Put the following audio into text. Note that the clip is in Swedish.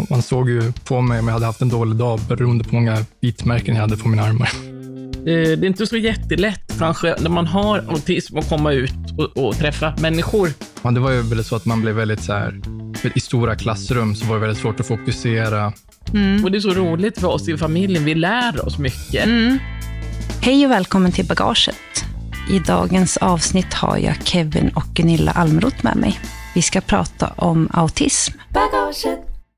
Ja, man såg ju på mig om jag hade haft en dålig dag beroende på hur många bitmärken jag hade på mina armar. Eh, det är inte så jättelätt kanske när man har autism att komma ut och, och träffa människor. Ja, det var ju väldigt så att man blev väldigt så här, i stora klassrum så var det väldigt svårt att fokusera. Mm. Och det är så roligt för oss i familjen. Vi lär oss mycket. Mm. Hej och välkommen till Bagaget. I dagens avsnitt har jag Kevin och Gunilla Almroth med mig. Vi ska prata om autism. Bagaget.